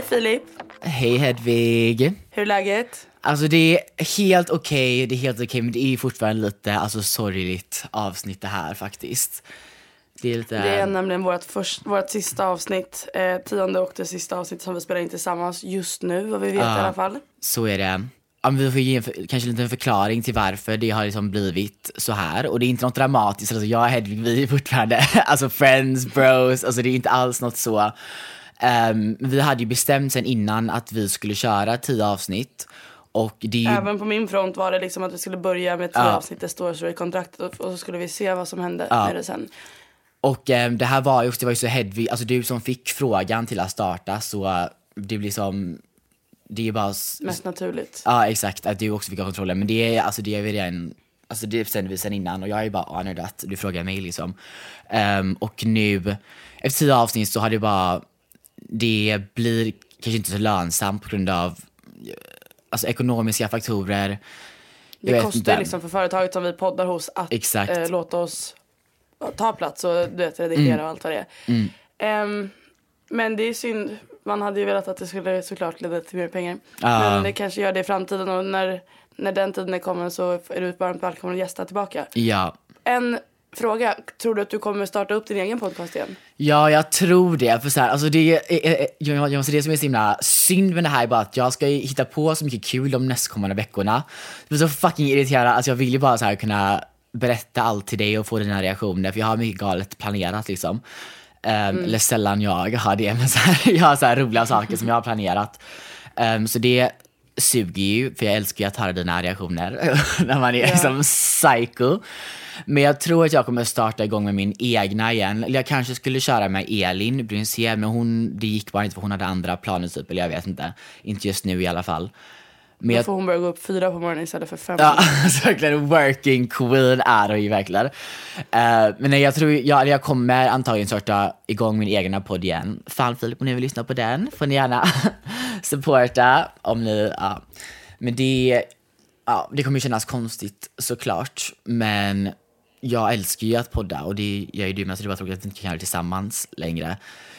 Hej Filip, Hej Hedvig. hur är läget? Alltså det är helt okej, det är helt okej, men det är fortfarande lite alltså, sorgligt avsnitt det här faktiskt. Det är lite... Det är nämligen vårt, först, vårt sista avsnitt, eh, tionde och det sista avsnitt som vi spelar in tillsammans just nu, vad vi vet i alla fall. Så är det. Ja, men vi får ge en kanske en liten förklaring till varför det har liksom blivit så här. Och det är inte något dramatiskt, alltså jag och Hedvig vi är fortfarande alltså friends, bros, alltså det är inte alls något så. Ehm, vi hade ju bestämt sen innan att vi skulle köra tio avsnitt. Och det ju, Även på min front var det liksom att vi skulle börja med tio Ja. avsnitt, det står så i kontraktet och, så skulle vi se vad som hände med det sen. Och eh, det här var ju, det var ju så Hedvig, alltså du som fick frågan till att starta så det blir som, det är bara, Mest naturligt. ja exakt, att du också fick ha kontrollen. Men det är, alltså det är vi redan, alltså det bestämde vi sen innan och jag är bara honored att du frågar mig liksom. Ehm, och nu, efter tio avsnitt så har det bara, det blir kanske inte så lönsamt på grund av alltså ekonomiska faktorer. Jag Det kostar inte. liksom för företaget som vi poddar hos att eh, låta oss ta plats och du vet, redigera Mm. och allt vad det är. Ehm, men det är synd. Man hade ju velat att det skulle såklart leda till mer pengar. Ja. Men det kanske gör det i framtiden och när, när den tiden är kommen så är du varmt välkommen att gästa tillbaka. Ja, En fråga. Tror du att du kommer starta upp din egen podcast igen? Ja, jag tror det. För så här, alltså det, är, är, jag, jag måste det som är så himla synd med det här är bara att jag ska hitta på så mycket kul de nästkommande veckorna. Jag blir så fucking irriterad. Alltså jag vill ju bara så här kunna berätta allt till dig och få dina reaktioner. För jag har mycket galet planerat liksom. Um, Eller sällan jag har det, men så här, jag har så här roliga saker som jag har planerat. Um, så det suger ju, för jag älskar ju att höra dina reaktioner när man är liksom psycho. Men jag tror att jag kommer starta igång med min egna igen. Eller jag kanske skulle köra med Elin Brynzén, men hon, det gick bara inte för hon hade andra planer typ, eller jag vet inte. Inte just nu i alla fall. Men Då får hon börja gå upp fyra på morgonen istället för fem. Ja, alltså verkligen working queen är hon ju verkligen. Uh, men nej, jag tror, jag, jag kommer antagligen starta igång min egna podd igen. Fan Filip, om ni vill lyssna på den får ni gärna supporta om ni, ja. Men det, ja, det kommer ju kännas konstigt såklart. Men jag älskar ju att podda och det gör ju du med så det var tråkigt att vi inte kan göra det tillsammans längre.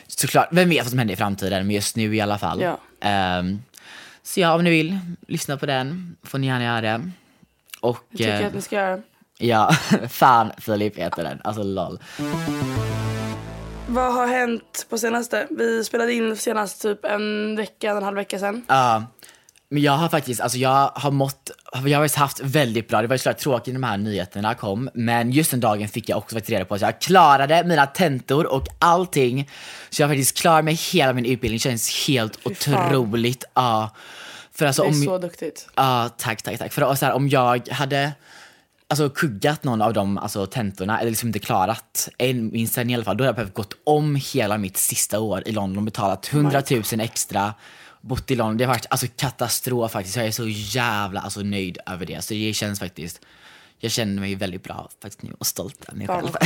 Såklart, vem vet vad som händer i framtiden, men just nu i alla fall. Ja. Ehm, så ja, om ni vill lyssna på den får ni gärna göra det. Och Jag tycker eh, att ni ska göra. ja, fan Filip heter den. Alltså lol. Vad har hänt på senaste? Vi spelade in senast typ en vecka, en halv vecka sedan. Ja, men jag har faktiskt, alltså jag har mått, jag har haft väldigt bra, det var ju såklart tråkigt när de här nyheterna kom, men just den dagen fick jag också faktiskt reda på att jag klarade mina tentor och allting. Så jag har faktiskt klarat mig hela min utbildning, det känns helt otroligt. Ja. För alltså Det är om, så duktigt. Ja, tack, tack, tack. För och så här, om jag hade alltså, kuggat någon av de alltså, tentorna, eller liksom inte klarat en, minst en i alla fall, då hade jag behövt gått om hela mitt sista år i London, betalat 100 000 extra, bott i London. Det har varit alltså, katastrof faktiskt. Jag är så jävla alltså, nöjd över det. Så det känns faktiskt, jag känner mig väldigt bra faktiskt nu och stolt över mig själv.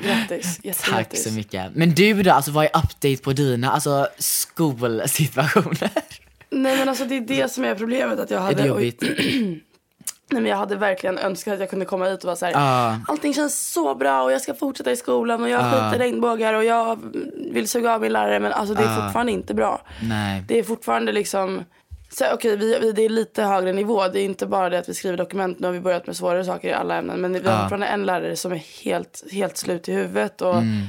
Grattis, Tack jättegrattis. så mycket. Men du då, alltså vad är update på dina alltså, skolsituationer? Nej men alltså det är det som är problemet att jag Är hade... det jobbigt? Nej, men jag hade verkligen önskat att jag kunde komma hit och vara så här. Ja. Allting känns så bra och jag ska fortsätta i skolan och jag skiter i regnbågar och jag vill suga av min lärare. Men alltså det är Ja. fortfarande inte bra. Nej. Det är fortfarande liksom, okej vi, vi, det är lite högre nivå. Det är inte bara det att vi skriver dokument. Nu har vi börjat med svårare saker i alla ämnen. Men vi har fortfarande en lärare som är helt, helt slut i huvudet. Och Mm.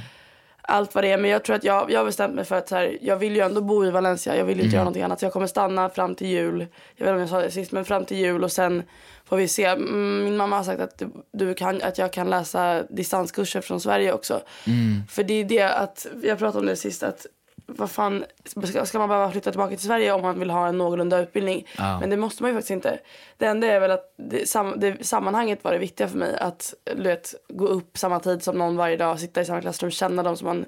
allt vad det är. Men jag tror att jag, jag har bestämt mig för att så här, jag vill ju ändå bo i Valencia. Jag vill inte Mm. göra någonting annat. Så jag kommer stanna fram till jul. Jag vet inte om jag sa det sist, men fram till jul och sen får vi se. Mm, Min mamma har sagt att, du, kan, att jag kan läsa distanskurser från Sverige också. Mm. För det är det att, jag pratade om det sist, att vad fan, ska, ska man behöva flytta tillbaka till Sverige om man vill ha en någorlunda utbildning? Ja. Men det måste man ju faktiskt inte. Det enda är väl att det, sam, det, sammanhanget var det viktiga för mig. Att du vet, gå upp samma tid som någon varje dag, sitta i samma klassrum, känna dem så, man,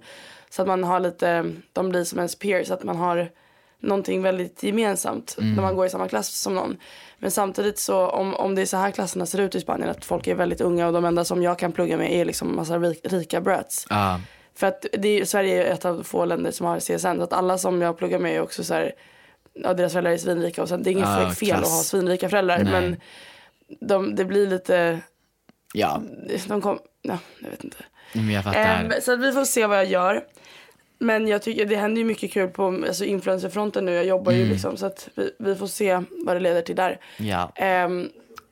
så att man har lite, de blir som ens peers, att man har någonting väldigt gemensamt när man går i samma klass som någon. Men samtidigt så om, om det är så här klasserna ser ut i Spanien, att folk är väldigt unga och de enda som jag kan plugga med är liksom massa rik, rika brats. Ja. För att är, Sverige är ett av få länder som har CSN. Så att alla som jag pluggar med är också så här, ja, deras föräldrar är svinrika. Och sen, det är inget Ja, fel klass. att ha svinrika föräldrar. Nej. Men de, det blir lite, Ja, de kom, ja, jag vet inte. men jag fattar. Ehm, så vi får se vad jag gör. Men jag tycker det händer ju mycket kul på alltså, influencerfronten nu. Jag jobbar Mm. ju liksom. Så att vi, vi får se vad det leder till där. Ja.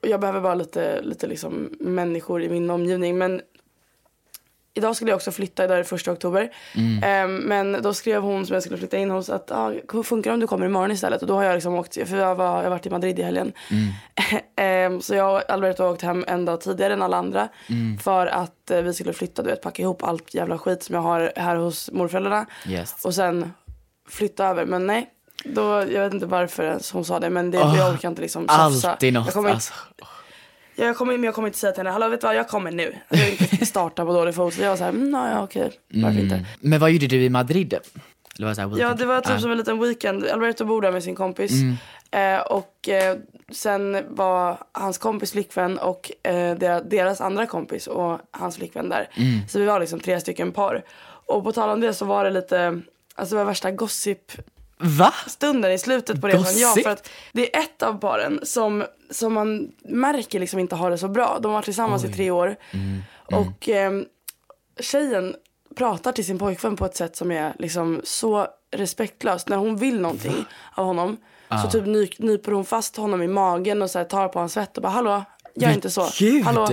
Och jag behöver bara lite, lite liksom människor i min omgivning. Men idag skulle jag också flytta, idag är det första oktober. Mm. Ehm, men då skrev hon som jag skulle flytta in hos att ah, funkar det om du kommer imorgon istället? Och då har jag liksom åkt, för jag, var, jag har varit i Madrid i helgen. Mm. Ehm, så jag och Alberto har åkt hem en dag tidigare än alla andra. Mm. För att eh, vi skulle flytta, du vet packa ihop allt jävla skit som jag har här hos morföräldrarna. Yes. Och sen flytta över. Men nej, då, jag vet inte varför hon sa det. Men det, Åh, jag orkar inte liksom tjafsa. Alltid något. Jag kommer, Alltså. Jag kommer, men jag kommer inte säga till henne, hallå vet du vad, jag kommer nu. Jag vill inte starta på dålig fot. Så jag var såhär, mm, ja okej, varför inte. Men vad gjorde du i Madrid? Eller var det så här Ja det var typ Ah. som en liten weekend. Alberto bor där med sin kompis. Eh, och eh, sen var hans kompis flickvän och eh, deras, deras andra kompis och hans flickvän där. Så vi var liksom tre stycken par. Och på tal om det så var det lite, alltså det var värsta gossip Va? stunden i slutet på resan. Ja, för att det är ett av paren som, som man märker liksom inte har det så bra. De har varit tillsammans i tre år. Och eh, tjejen pratar till sin pojkvän på ett sätt som är liksom så respektlöst. När hon vill någonting av honom så typ ny, nyper hon fast honom i magen och så här, tar på hans svett och bara hallå, gör inte så. Gud! Hallå,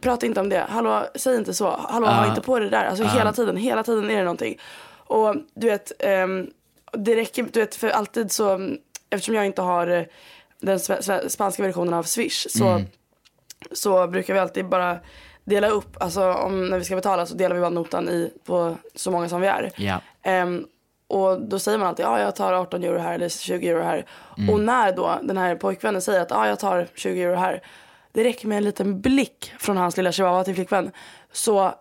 prata inte om det. Hallå, säg inte så. Hallå, ha inte på det där. Alltså hela tiden, hela tiden är det någonting. Och du vet, ehm, det räcker, du vet, för alltid så, eftersom jag inte har eh, den spanska versionen av Swish så, så brukar vi alltid bara dela upp, alltså om, när vi ska betala så delar vi bara notan i på så många som vi är. Ja. Ehm, och då säger man alltid, ja jag tar 18 euro här eller 20 euro här. Och när då den här pojkvännen säger att, ja jag tar 20 euro här. Det räcker med en liten blick från hans lilla chihuahua till flickvän. Så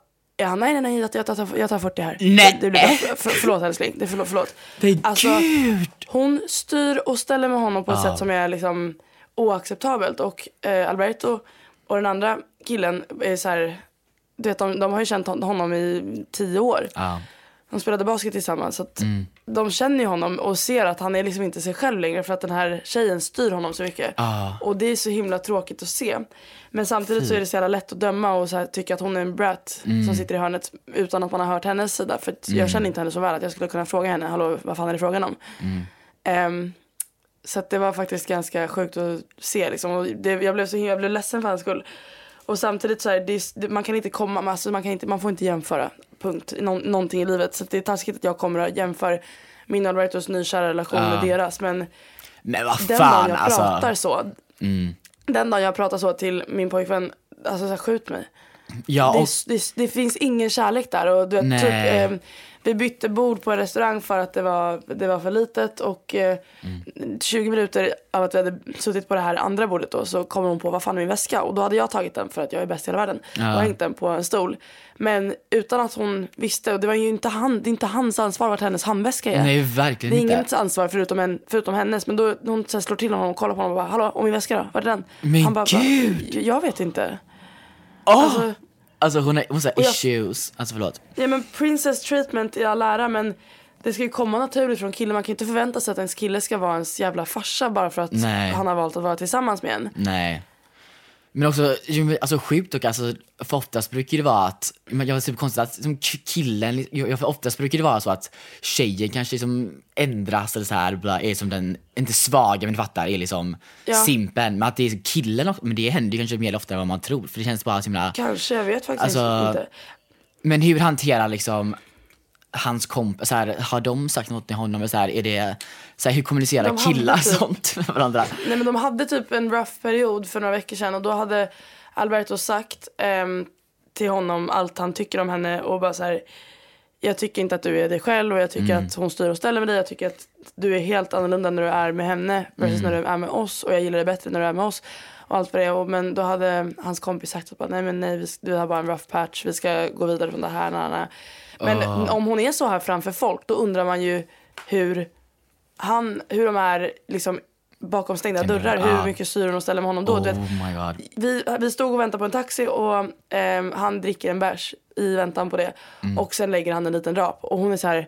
han, nej nej nej jag tar, jag tar 40 här. Nej. Det, det blir bra. För, förlåt älskling, det förlåt. förlåt. Alltså, Men gud! hon styr och ställer med honom på ett sätt som är liksom oacceptabelt. Och eh, Alberto och den andra killen är så här, du vet de, de har ju känt hon- honom i tio år. Ja. De spelade basket tillsammans. Så att Mm. De känner ju honom och ser att han är liksom inte sig själv längre för att den här tjejen styr honom så mycket. Ah. Och det är så himla tråkigt att se. Men samtidigt så är det så jävla lätt att döma och så här, tycka att hon är en brat Mm. som sitter i hörnet utan att man har hört hennes sida. För att jag känner inte henne så väl att jag skulle kunna fråga henne, hallå vad fan är det frågan om? Mm. Ehm, så det var faktiskt ganska sjukt att se liksom. Och det, jag, blev så, jag blev ledsen för hans skull. Och samtidigt så här, det, är- det, man kan inte komma, alltså man, kan inte, man får inte jämföra, punkt, Nå, någonting i livet. Så det är taskigt att jag kommer att jämföra min och Albertos nykära relation med deras. Men Men vad den fan dagen jag alltså. pratar så, den dagen jag pratar så till min pojkvän, alltså så här, skjut mig. Ja, Det, och, är- det, det finns ingen kärlek där. Och du vet, typ, eh, vi bytte bord på en restaurang för att det var, det var för litet. Och eh, 20 minuter av att vi hade suttit på det här andra bordet då, så kommer hon på vad fan är min väska? Och då hade jag tagit den för att jag är bäst i hela världen. Ja. Och hängt den på en stol. Men utan att hon visste, och det var ju inte, han, det är inte hans ansvar vart hennes handväska är. nej det verkligen är inte. ingens ansvar förutom, en, förutom hennes. Men då hon så slår till honom och kollar på honom och bara, hallå, och min väska då? Vart är den? Men han bara, gud! "Va? Jag vet inte. Åh! Alltså, Alltså hon har, hon har jag- issues. Alltså förlåt. Ja men princess treatment i all ära men det ska ju komma naturligt från killen. Man kan ju inte förvänta sig att ens kille ska vara ens jävla farsa bara för att Nej. han har valt att vara tillsammans med en. Nej. Men också, alltså sjukt och alltså, för oftast brukar det vara att, jag var typ konstigt att som killen, jag, för oftast brukar det vara så att tjejen kanske liksom ändras eller så här, bla, är som den, inte svaga men du fattar, är liksom Ja. simpeln. Men att det är killen, också- men det händer ju kanske mer ofta än vad man tror. För det känns bara så himla, Kanske, jag vet faktiskt Alltså, inte. men hur hanterar liksom hans kompis, så här, har de sagt något till honom? Så här, är det, så här, hur kommunicerar De killar typ- sånt med varandra? Nej men de hade typ en rough period för några veckor sedan och då hade Alberto sagt ehm, till honom allt han tycker om henne och bara så här. Jag tycker inte att du är dig själv och jag tycker att hon styr och ställer med dig. Jag tycker att du är helt annorlunda när du är med henne versus när du är med oss och jag gillar dig bättre när du är med oss. Och allt vad det. Och, men då hade hans kompis sagt att nej men nej vi, du har bara en rough patch, vi ska gå vidare från det här. Na, na. Men om hon är så här framför folk då undrar man ju hur han, hur de är liksom bakom stängda dörrar. Hur ja. mycket hon och ställer med honom då. Vet, Oh god. vi, vi stod och väntade på en taxi och ehm, han dricker en bärs i väntan på det. Mm. Och sen lägger han en liten rap och hon är så här.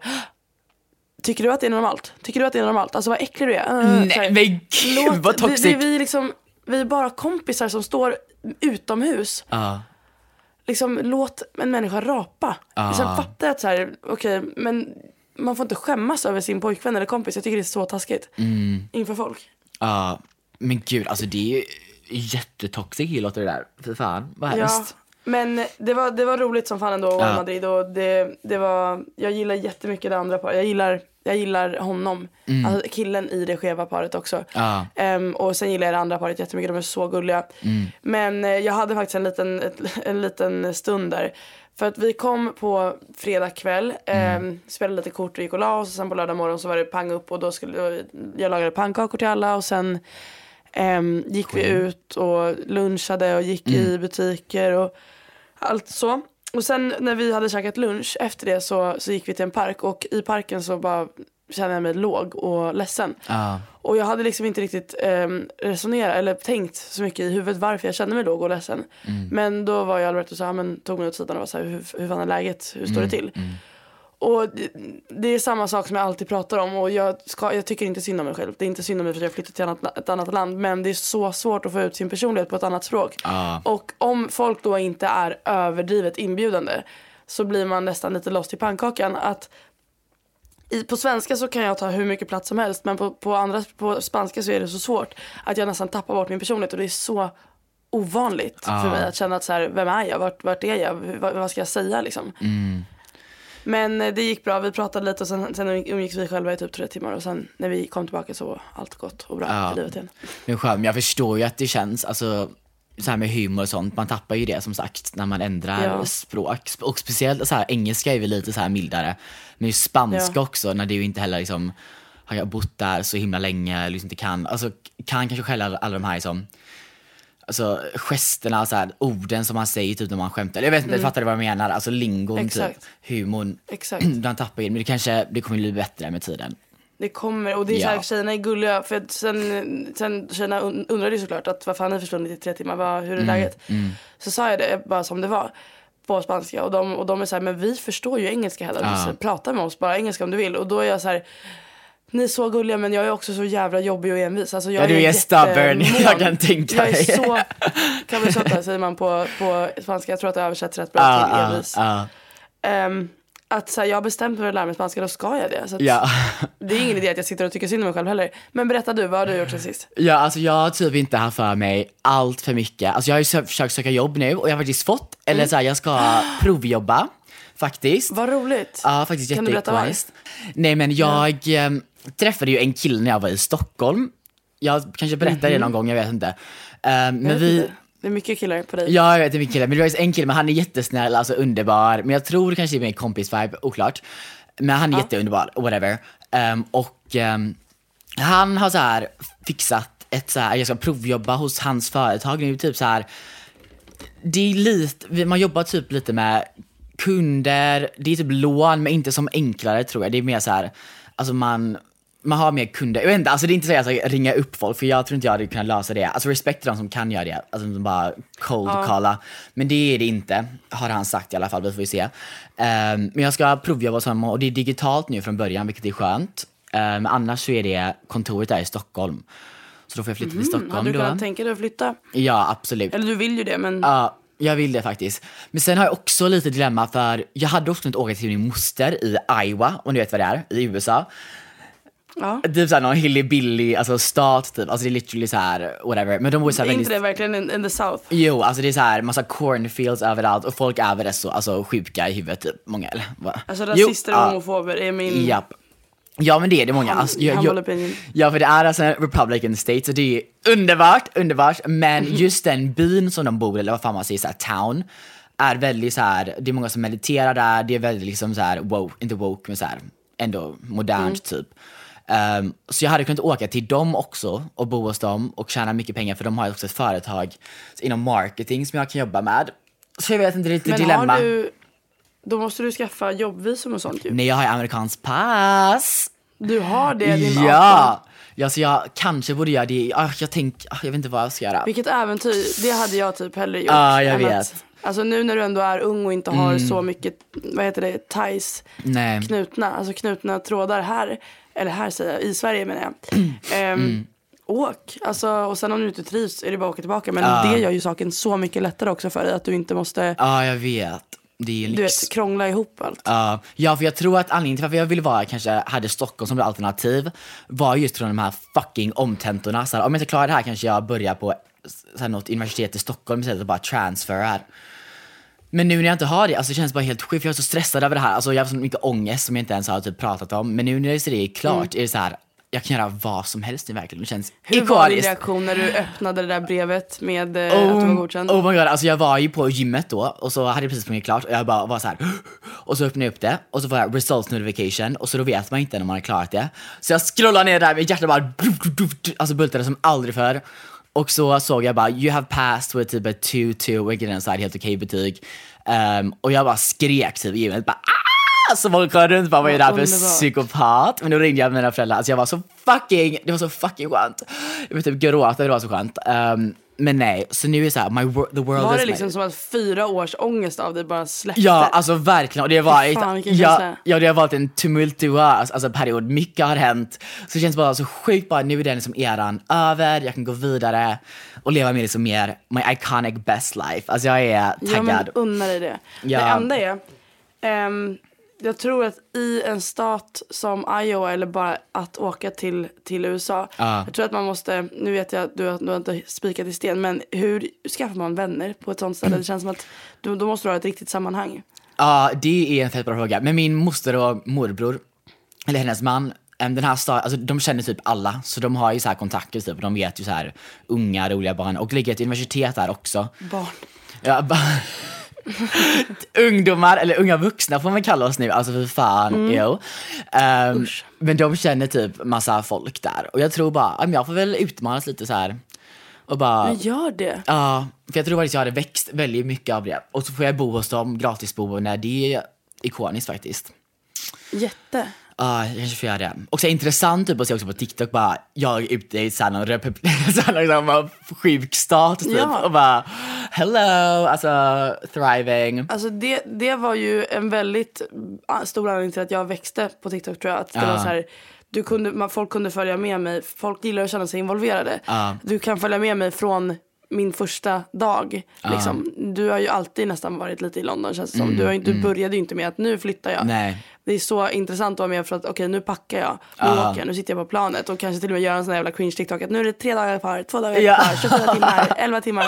Tycker du att det är normalt? Tycker du att det är normalt? Alltså vad äcklig du är. Uh, Nej, men gud, vad vi, toxic. vi, vi, liksom, vi är bara kompisar som står utomhus. Ja. Liksom, låt en människa rapa. Ah. Sen fattar att så här, okej, men man får inte skämmas över sin pojkvän eller kompis. Jag tycker det är så taskigt. Mm. Inför folk. Ja, men gud, alltså det är ju jättetoxic låter det där. Fy fan, vad Ja, hemskt. men det var, det var roligt som fan ändå att vara i Ja. Madrid och det, det var, jag gillar jättemycket det andra paret. Jag gillar, jag gillar honom, alltså killen i det skeva paret också. Mm. Ja. Ehm, och sen gillar jag det andra paret jättemycket, de är så gulliga. Mm. Men eh, jag hade faktiskt en liten, ett, en liten stund där. För att vi kom på fredag kväll, Mm. ehm, spelade lite kort och gick och la oss. Och sen på lördag morgon så var det pang upp och då skulle jag lagade pannkakor till alla och sen ehm, gick vi ut och lunchade och gick i butiker och allt så. Och sen när vi hade käkat lunch efter det så, så gick vi till en park och i parken så bara kände jag mig låg och ledsen. Ja. Och jag hade liksom inte riktigt um, resonerat eller tänkt så mycket i huvudet varför jag kände mig låg och ledsen. Men då var jag Albert och sa, men, tog mig åt sidan och var så här, hur, hur fan är läget, hur står det till? Och det, är samma sak som jag alltid pratar om och jag, ska, jag tycker inte synd om mig själv. Det är inte synd om mig för att jag flyttat till annat, ett annat land men det är så svårt att få ut sin personlighet på ett annat språk. Ja. Och om folk då inte är överdrivet inbjudande så blir man nästan lite lost i pannkakan. Att i, på svenska så kan jag ta hur mycket plats som helst men på, på, andra, på spanska så är det så svårt att jag nästan tappar bort min personlighet och det är så ovanligt för mig att känna att så här, vem är jag, vart, vart är jag, vad, vad ska jag säga liksom. Men eh, det gick bra, vi pratade lite och sen, sen umgicks vi själva i typ tre timmar och sen när vi kom tillbaka så var allt gott och bra Ja. i livet igen. Men skönt, jag förstår ju att det känns, alltså så här med humor och sånt, man tappar ju det som sagt när man ändrar Ja. språk. Och speciellt så här, engelska är väl lite så här mildare. Men ju spanska Ja. också, när du inte heller liksom har jag bott där så himla länge, liksom inte kan, alltså kan kanske skälla alla, alla de här liksom, alltså gesterna, så här, orden som man säger typ när man skämtar. Jag vet inte, fattar du vad jag menar? Alltså lingon typ, Exakt. humorn. Exakt. Den tappar ju, men det kanske, det kommer bli bättre med tiden. Det kommer, och det är så här, Ja. tjejerna är gulliga. För sen, sen tjejerna un- undrade ju såklart att varför har ni försvunnit i tre timmar, vad, hur är läget? Så sa jag det bara som det var på spanska och de, och de är så här, men vi förstår ju engelska heller. Ja. Så prata med oss bara engelska om du vill. Och då är jag så här, ni är så gulliga men jag är också så jävla jobbig och envis. Alltså, jag Ja, du är jättemån. stubborn, jag kan tänka Jag är mig. så, cabezota säger man på, på spanska, jag tror att det översätts rätt bra Ja, till ja, envis. ja. Ehm, att så här, jag har bestämt mig för att lära mig spanska, då ska jag det. Så Ja. Det är ingen idé att jag sitter och tycker synd om mig själv heller. Men berätta du, vad har du gjort sen sist? Ja, alltså jag har typ inte haft för mig allt för mycket. Alltså jag har ju sö- försökt söka jobb nu och jag har faktiskt fått, Mm. eller så här, jag ska provjobba faktiskt. Vad roligt. Ja, faktiskt Kan du berätta jätteikoniskt. Nej men jag ehm, träffade ju en kille när jag var i Stockholm. Jag kanske berättade det någon gång, jag vet inte. Ehm, men vet vi, inte. Det är mycket killar på dig. Ja, jag vet det är mycket killar. Men det var en kille, men han är jättesnäll, alltså underbar. Men jag tror kanske det är mer kompis-vibe, oklart. Men han är jätteunderbar, whatever. Ehm, och ehm, han har så här fixat ett så här, jag ska provjobba hos hans företag nu, typ så här. Det är lite, man jobbar typ lite med kunder, det är typ lån men inte som enklare tror jag. Det är mer så här, alltså man man har mer kunder. Jag vet inte, alltså det är inte så att jag ska ringa upp folk för jag tror inte jag hade kunnat lösa det. Alltså respekt till de som kan göra det, alltså som bara cold calla. Men det är det inte, har han sagt i alla fall, vi får vi se. Ehm, men jag ska provjobba hos honom och det är digitalt nu från början vilket är skönt. Men annars så är det kontoret där i Stockholm. Så då får jag flytta till Stockholm Hade du då. kunnat tänka dig att flytta? Ja, absolut. Eller du vill ju det men Ja, jag vill det faktiskt. Men sen har jag också lite dilemma för jag hade också kunnat åka till min moster i Iowa, om du vet vad det är, i USA. Ja. Typ såhär någon hilly-billy, alltså stat typ. Alltså det är literally så här whatever. Men de bor såhär Är inte det verkligen in, in the south? Jo, alltså det är så här massa cornfields överallt och folk är väl så alltså, sjuka i huvudet typ, många eller? Va? Alltså Jo, rasister och homofober är min... Japp. Ja men det är det många. Alltså, jag, jag, ja för det är alltså en republican state så det är underbart, underbart. Men just den byn som de bor i, eller vad fan man säger, så här, town. Är väldigt så här, det är många som mediterar där, det är väldigt liksom så här woke, inte woke men så här ändå modernt Mm. typ. Ehm, så jag hade kunnat åka till dem också och bo hos dem och tjäna mycket pengar för de har också ett företag inom marketing som jag kan jobba med. Så jag vet inte, det är lite Men dilemma. har du... Då måste du skaffa jobbvisum och sånt ju. Nej jag har ju amerikanskt pass. Du har det, din 18. Ja! Ja, så jag kanske borde göra det. Ah, jag tänker, ah, jag vet inte vad jag ska göra. Vilket äventyr, det hade jag typ hellre gjort. Ja, jag vet. Att, alltså nu när du ändå är ung och inte har så mycket, vad heter det, ties Nej. knutna, alltså knutna trådar här, eller här säger jag, i Sverige menar jag. Ehm, Mm. Åk, alltså, och sen om du inte trivs är det bara att åka tillbaka. Men det gör ju saken så mycket lättare också för dig att du inte måste, Ja, jag vet. Det är en du vet, krångla ihop allt. Ja, ja, för jag tror att anledningen till varför jag ville vara, kanske hade Stockholm som alternativ, var just från de här fucking omtentorna. Så här, om jag inte klarar det här kanske jag börjar på så här, något universitet i Stockholm istället och bara transferar. Men nu när jag inte har det, alltså det känns bara helt sjukt, för jag är så stressad över det här. Alltså jag har så mycket ångest som jag inte ens har typ pratat om. Men nu när det är klart är det så här, jag kan göra vad som helst nu verkligen. Det känns Hur var din reaktion när du öppnade det där brevet med eh, att du var godkänd? Oh my god, alltså jag var ju på gymmet då och så hade jag precis sprungit klart och jag bara var så här. och så öppnade jag upp det och så får jag results notification och så då vet man inte när man har klarat det. Så jag scrollar ner där, mitt hjärta bara alltså bultade som aldrig förr. Och så såg jag bara you have passed with typ ett 2-2, vilket är en så här helt okej betyg. Ehm, och jag bara skrek typ i gymmet bara ah! Så folk kollade runt bara vad är det här för psykopat? Men då ringde jag mina föräldrar, alltså jag var så fucking, det var så fucking skönt. Jag vill typ gråta, det var så skönt. Ehm, men nej, så nu är det såhär, my wor- the world Var det my- liksom som att fyra års ångest av dig bara släppte? Ja, alltså verkligen. Och det har varit, fan, ja, ja, det har varit en tumultuös alltså, period. Mycket har hänt. Så det känns bara så sjukt bara, nu är den liksom eran över, jag kan gå vidare och leva med liksom mer my iconic best life. Alltså jag är Ja taggad. unna dig det. Ja. Det enda är, ehm, jag tror att i en stat som Iowa eller bara att åka till, till USA. Ja. Jag tror att man måste, nu vet jag att du, har- du har inte spikat i sten, men hur skaffar man vänner på ett sånt ställe? Det känns som att du, då måste du ha ett riktigt sammanhang. Ja, det är en fett bra fråga. Men min moster och morbror, eller hennes man, den här staden, alltså de känner typ alla. Så de har ju så här kontakter typ. De vet ju så här unga, roliga barn. Och det ligger ett universitet där också. Barn. Ja, ba- Ungdomar, eller unga vuxna får man kalla oss nu, alltså för fan, jo. Ehm, Usch. men de känner typ massa folk där. Och jag tror bara, jag får väl utmanas lite så här. Och bara, Men gör det. ja, för jag tror faktiskt jag hade växt väldigt mycket av det. Och så får jag bo hos dem, gratisboende, det är ikoniskt faktiskt. Jätte. Ja, jag kanske får göra det. Och så intressant typ att se också på TikTok bara, jag är ute i såhär någon republik, såhär liksom bara sjuk stat typ. Ja. Och bara, hello, alltså thriving. Alltså det, det var ju en väldigt ah, stor anledning till att jag växte på TikTok tror jag. Att det var så här, du kunde, man, folk kunde följa med mig, folk gillar att känna sig involverade. Ja. Du kan följa med mig från min första dag. Liksom. Du har ju alltid nästan varit lite i London känns det som. Du, har, du började ju inte med att nu flyttar jag. Nej. Det är så intressant att vara med för att okej nu packar jag, nu åker jag, nu sitter jag på planet och kanske till och med göra en sån här jävla cringe TikTok att nu är det tre dagar kvar, två dagar Ja. kvar, 24 timmar, 11 timmar.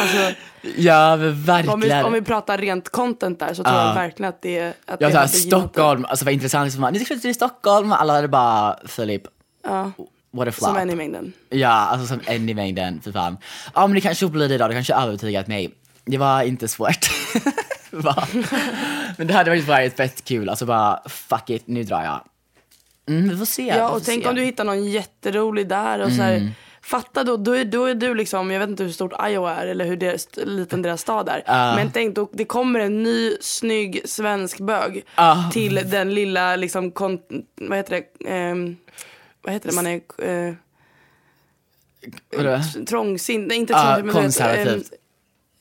Alltså, Ja men om, vi, verkligen. om vi pratar rent content där så tror jag verkligen att det, att jag det såhär Stockholm, alltså vad intressant, liksom, ni ska flytta till Stockholm, alla hade bara Filip. Ja, what a som flop. en i mängden. Ja, alltså som en i mängden, för fan. Ja men det kanske blir det idag, det kanske övertygat mig. Det var inte svårt. Va? men det hade faktiskt varit fett kul, alltså bara fuck it, nu drar jag. Mm, vi får se. Ja och tänk se. om du hittar någon jätterolig där och så här, Mm. Fatta då, då är, då är du liksom, jag vet inte hur stort Iowa är eller hur deras, liten deras stad är. Ja. Men tänk då, det kommer en ny snygg svensk bög Ja. till den lilla liksom, kon, vad heter det, ehm, vad heter det, man är eh, Vadå? trångsinnig, nej inte Ja, trångsinnig men konservativ.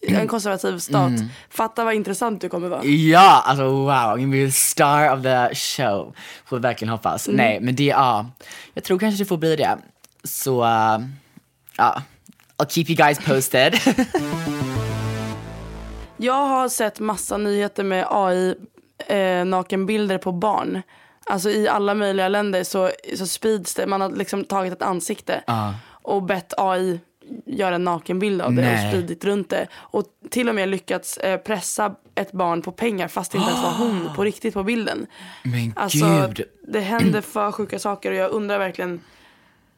en, en konservativ stat. Mm. Fatta vad intressant du kommer vara. Ja, alltså wow, be the star of the show. Får verkligen hoppas. Mm. Nej, men det, ja. Jag tror kanske det får bli det. Så, uh, ja. I'll keep you guys posted. Jag har sett massa nyheter med AI eh, nakenbilder på barn. Alltså i alla möjliga länder så, så sprids det. Man har liksom tagit ett ansikte och bett AI göra en nakenbild av det Nej. och spridit runt det. Och till och med lyckats eh, pressa ett barn på pengar fast det inte ens var hon på riktigt på bilden. men Alltså gud. det händer för sjuka saker och jag undrar verkligen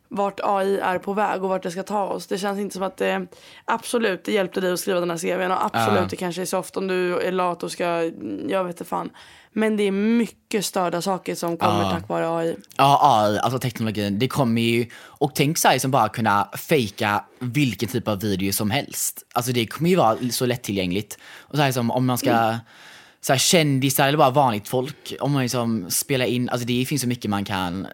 vart AI är på väg och vart det ska ta oss. Det känns inte som att det, absolut det hjälpte dig att skriva den här CVn och absolut Ja. det kanske är soft om du är lat och ska, jag vet inte fan. Men det är mycket störda saker som kommer Ja. tack vare AI. Ja, AI, alltså teknologin, det kommer ju, och tänk sig som bara kunna fejka vilken typ av video som helst. Alltså det kommer ju vara så lättillgängligt. Och så här som om man ska, så här kändisar eller bara vanligt folk, om man liksom spelar in, alltså det finns så mycket man kan,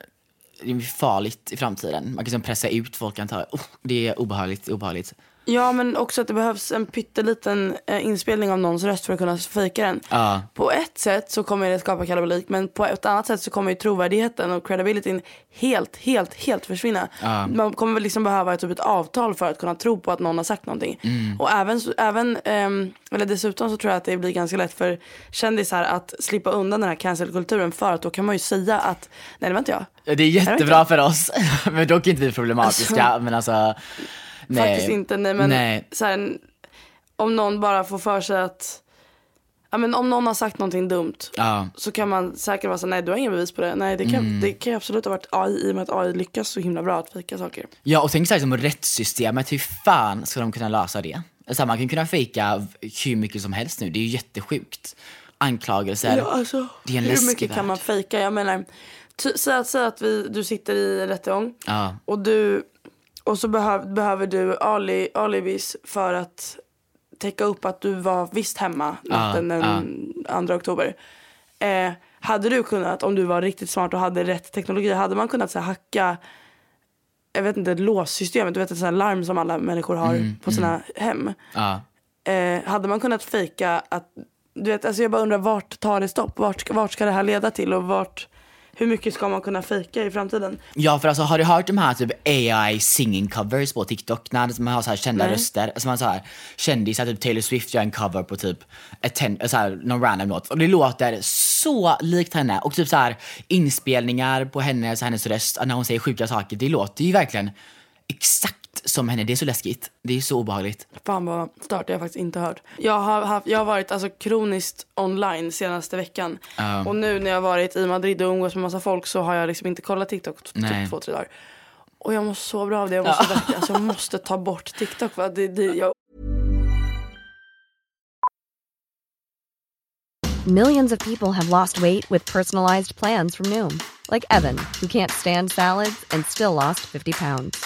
det är farligt i framtiden. Man kan liksom pressa ut folk antar jag. Oh, det är obehagligt, obehagligt. Ja men också att det behövs en pytteliten eh, inspelning av någons röst för att kunna fejka den. Ja. På ett sätt så kommer det skapa kalabalik men på ett annat sätt så kommer ju trovärdigheten och credibilityn helt, helt, helt försvinna. Man kommer väl liksom behöva typ ett avtal för att kunna tro på att någon har sagt någonting. Och även, även ehm, eller dessutom så tror jag att det blir ganska lätt för kändisar att slippa undan den här cancelkulturen för att då kan man ju säga att nej det var inte jag. Ja, Det är jättebra för oss, men dock inte vi problematiska. men alltså, nej. Faktiskt inte, nej men Nej. Så här, om någon bara får för sig att, ja men om någon har sagt någonting dumt Ja. så kan man säkert vara så nej du har inga bevis på det. Nej det kan, Mm. det kan absolut ha varit AI i och med att AI lyckas så himla bra att fejka saker. Ja och tänk såhär som rättssystemet, hur fan ska de kunna lösa det? Så här, man kan kunna fejka hur mycket som helst nu, det är ju jättesjukt. Anklagelser. Ja, alltså, det är en hur mycket kan värld. man fejka? Jag menar, säg att, säg att vi, du sitter i rättegång Ja. och, du, och så behöv, behöver du ali, alibis för att täcka upp att du var visst hemma natten den 2 oktober. Eh, hade du kunnat, om du var riktigt smart och hade rätt teknologi, hade man kunnat så här, hacka jag vet inte, låssystemet, du vet ett sånt larm som alla människor har på sina hem. Ja. Eh, hade man kunnat fejka att, du vet, alltså jag bara undrar vart tar det stopp? Vart, vart ska det här leda till och vart, hur mycket ska man kunna fejka i framtiden? Ja för alltså har du hört de här typ AI singing covers på TikTok? När man har så här kända Nej. röster. Alltså man så här kändisar, typ Taylor Swift gör en cover på typ ett så här, någon random låt. Och det låter så likt henne. Och typ så här inspelningar på henne, så hennes röst när hon säger sjuka saker. Det låter ju verkligen exakt som henne. Det är så läskigt. Det är så obehagligt. Fan vad stört, det har jag faktiskt inte hört. Jag har, haft, jag har varit alltså, kroniskt online senaste veckan. Och nu när jag har varit i Madrid och umgås med massa folk så har jag liksom inte kollat TikTok typ två, tre dagar. Och jag mår så bra av det. Jag måste, verkligen- alltså, jag måste ta bort TikTok. För att det, det, jag Millions of people have lost weight with personalized plans from Noom, like Evan, who can't stand salads and still lost 50 pounds.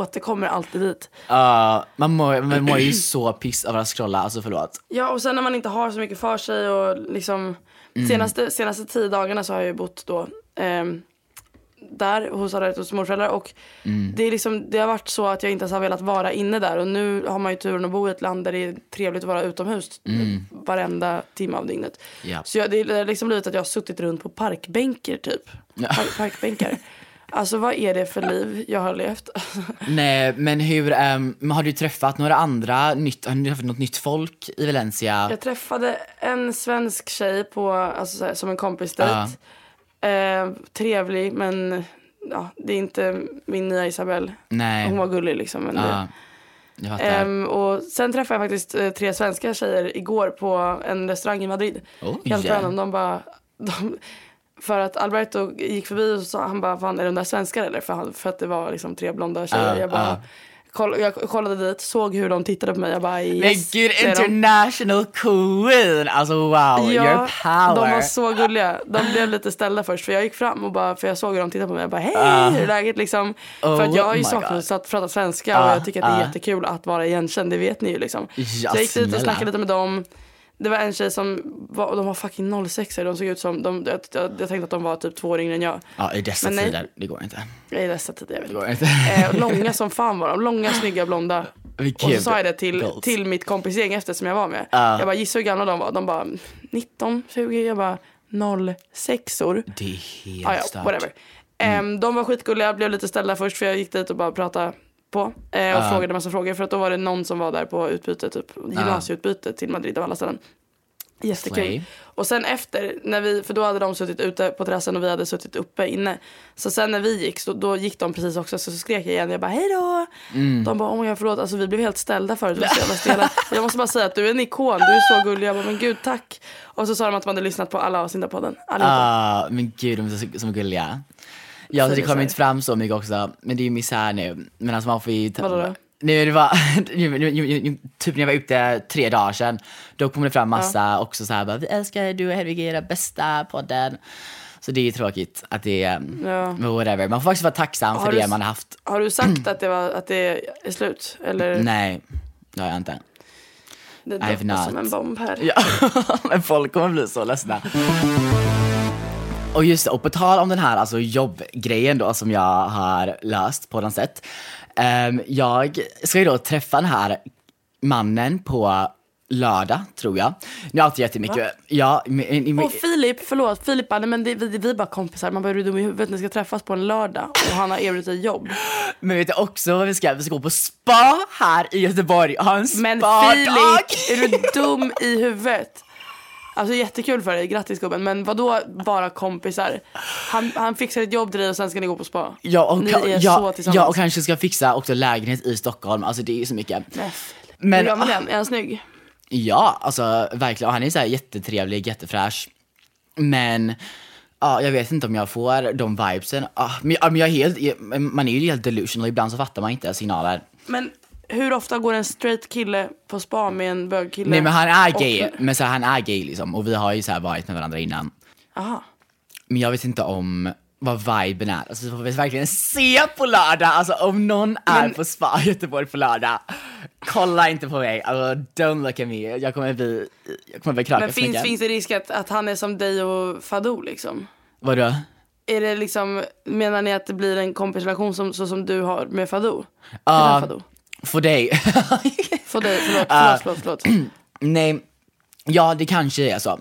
återkommer alltid dit. Ja, man, mår, man mår ju så piss av att scrolla, alltså förlåt. Ja och sen när man inte har så mycket för sig och liksom senaste, senaste tio dagarna så har jag ju bott då ehm, där hos alla hos morföräldrar och det, är liksom, det har varit så att jag inte ens har velat vara inne där och nu har man ju turen att bo i ett land där det är trevligt att vara utomhus varenda timme av dygnet. Ja. Så jag, det har liksom blivit att jag har suttit runt på parkbänkar typ. Park, parkbänkar. Alltså vad är det för liv jag har levt? Nej, men hur, men har du träffat några andra, nytt, har du träffat något nytt folk i Valencia? Jag träffade en svensk tjej på, alltså, så här, som en kompis dejt. Eh, trevlig men ja, det är inte min nya Isabelle. Nej. Hon var gullig liksom. Men fattar. Ehm, och sen träffade jag faktiskt eh, tre svenska tjejer igår på en restaurang i Madrid. Oj. Helt random. De bara, de, för att Alberto gick förbi och sa han bara, fan är de där svenskar eller? För, han, för att det var liksom tre blonda tjejer. Ja, jag bara, ja. koll, jag kollade dit, såg hur de tittade på mig. Jag bara, yes, men gud, de. international queen! Alltså wow, your power. de var så gulliga. De blev lite ställda först för jag gick fram och bara, för jag såg hur de tittade på mig. Jag bara, hej Ah. hur är läget liksom? Oh för att jag har ju saknat att prata svenska och jag tycker att det är jättekul att vara igenkänd, det vet ni ju liksom. Ja, så jag gick dit och snackade lite med dem. Det var en tjej som var, de var fucking 06 de såg ut som, de, jag, jag, jag tänkte att de var typ två år yngre än jag. Ja, i dessa Men nej. tider, det går inte. I dessa tider, jag vet Det går inte. Eh, långa som fan var de, långa, snygga, blonda. Och så sa jag det till, goals. till mitt kompisgäng efter som jag var med. Ja. Jag bara, gissa hur gamla de var? De bara 19, 20, jag bara 06or. Det är helt Ah, ja, whatever. Mm. Ehm, de var skitgulliga, jag blev lite ställda först för jag gick dit och bara pratade på. Eh, och Ja. frågade massa frågor för att då var det någon som var där på utbyte, typ gymnasieutbyte till Madrid av alla ställen. Jättekul. Och sen efter, när vi, för då hade de suttit ute på terrassen och vi hade suttit uppe inne. Så sen när vi gick, så, då gick de precis också. Så, så skrek jag igen, jag bara hej då. Mm. De bara oh my God, förlåt, alltså vi blev helt ställda förut. Jag måste bara säga att du är en ikon, du är så gullig. Jag bara men gud tack. Och så sa de att de hade lyssnat på alla avsnitt av podden. Allihopa. Ah, men gud, de är så, så gulliga. Ja, så det kommer inte fram så mycket också, men det är ju misär nu. Men alltså man får ju... ta- Vadå då? Nej, det var, nu- nu- nu- nu- typ när jag var ute tre dagar sedan, då kom det fram massa också så här bara, vi älskar du och Hedvig är era bästa podden. Så det är ju tråkigt att det är, Ja. men whatever. Man får faktiskt vara tacksam Har för du det man har haft. Har du sagt att det, var, att det är slut? Eller? Nej, det har jag inte. Det droppar som en bomb här. Ja, men folk kommer bli så ledsna. Och just det, och på tal om den här alltså jobbgrejen då som jag har löst på något sätt. Um, jag ska ju då träffa den här mannen på lördag, tror jag. Nu har jag inte jättemycket. Ja, men, men, Och Filip, förlåt, Filip bara, nej, men det, vi, vi är bara kompisar. Man bara, är du dum i huvudet? Ni ska träffas på en lördag och han har erbjudit dig jobb. men vet du också vad vi ska? Vi ska gå på spa här i Göteborg och ha en Men spadag. Filip, är du dum i huvudet? Alltså jättekul för dig, grattis gubben. Men vad då bara kompisar? Han, han fixar ett jobb till dig och sen ska ni gå på spa. Ja och, ni är ja, så tillsammans. ja, och kanske ska fixa också lägenhet i Stockholm. Alltså det är ju så mycket. Nej, Men- Hur gör man den? Är han snygg? Ja, alltså verkligen. Och han är så här jättetrevlig, jättefräsch. Men ja, jag vet inte om jag får de vibesen. Ah, men, ja, men jag är helt, man är ju helt delusional. Ibland så fattar man inte signaler. Men hur ofta går en straight kille på spa med en bögkille? Nej men han är Och- gay. Men så här, han är gay liksom. Och vi har ju så här varit med varandra innan. Aha. Men jag vet inte om vad viben är. Alltså vi får vi verkligen se på lördag. Alltså om någon är Men- på spa i Göteborg på lördag. Kolla inte på mig. Alltså, don't look at me. Jag kommer bli, jag kommer bli krökas Men finns, finns det risk att, att han är som dig och Fadou liksom? Vadå? Är det liksom, menar ni att det blir en kompisrelation som, så som du har med Fadou? Ja. Fadou? För dig? För dig, förlåt, Ah. förlåt, förlåt, förlåt. Nej, ja det kanske är så.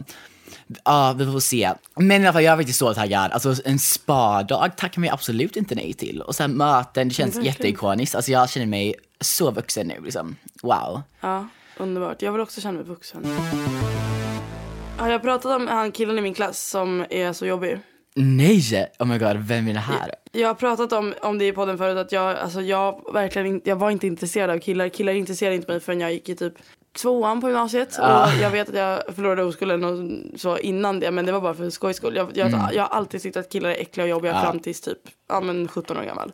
Ja, vi får se. Men i alla fall, jag är faktiskt så taggad. Alltså en spadag tackar mig absolut inte nej till. Och sen möten, det känns verkligen. jätteikoniskt. Alltså jag känner mig så vuxen nu liksom. Wow. Ja, underbart. Jag vill också känna mig vuxen. Har jag pratat om han killen i min klass som är så jobbig? Nej! Oh my god, vem är det här? Jag har pratat om, om det i podden förut att jag, alltså jag verkligen inte, jag var inte intresserad av killar. Killar intresserade inte mig förrän jag gick i typ tvåan på gymnasiet. Ah. Och jag vet att jag förlorade oskulden och så innan det men det var bara för skojs skull. Jag, jag, Mm. jag har alltid tyckt att killar är äckliga och jobbiga fram tills typ ja, men 17 år gammal.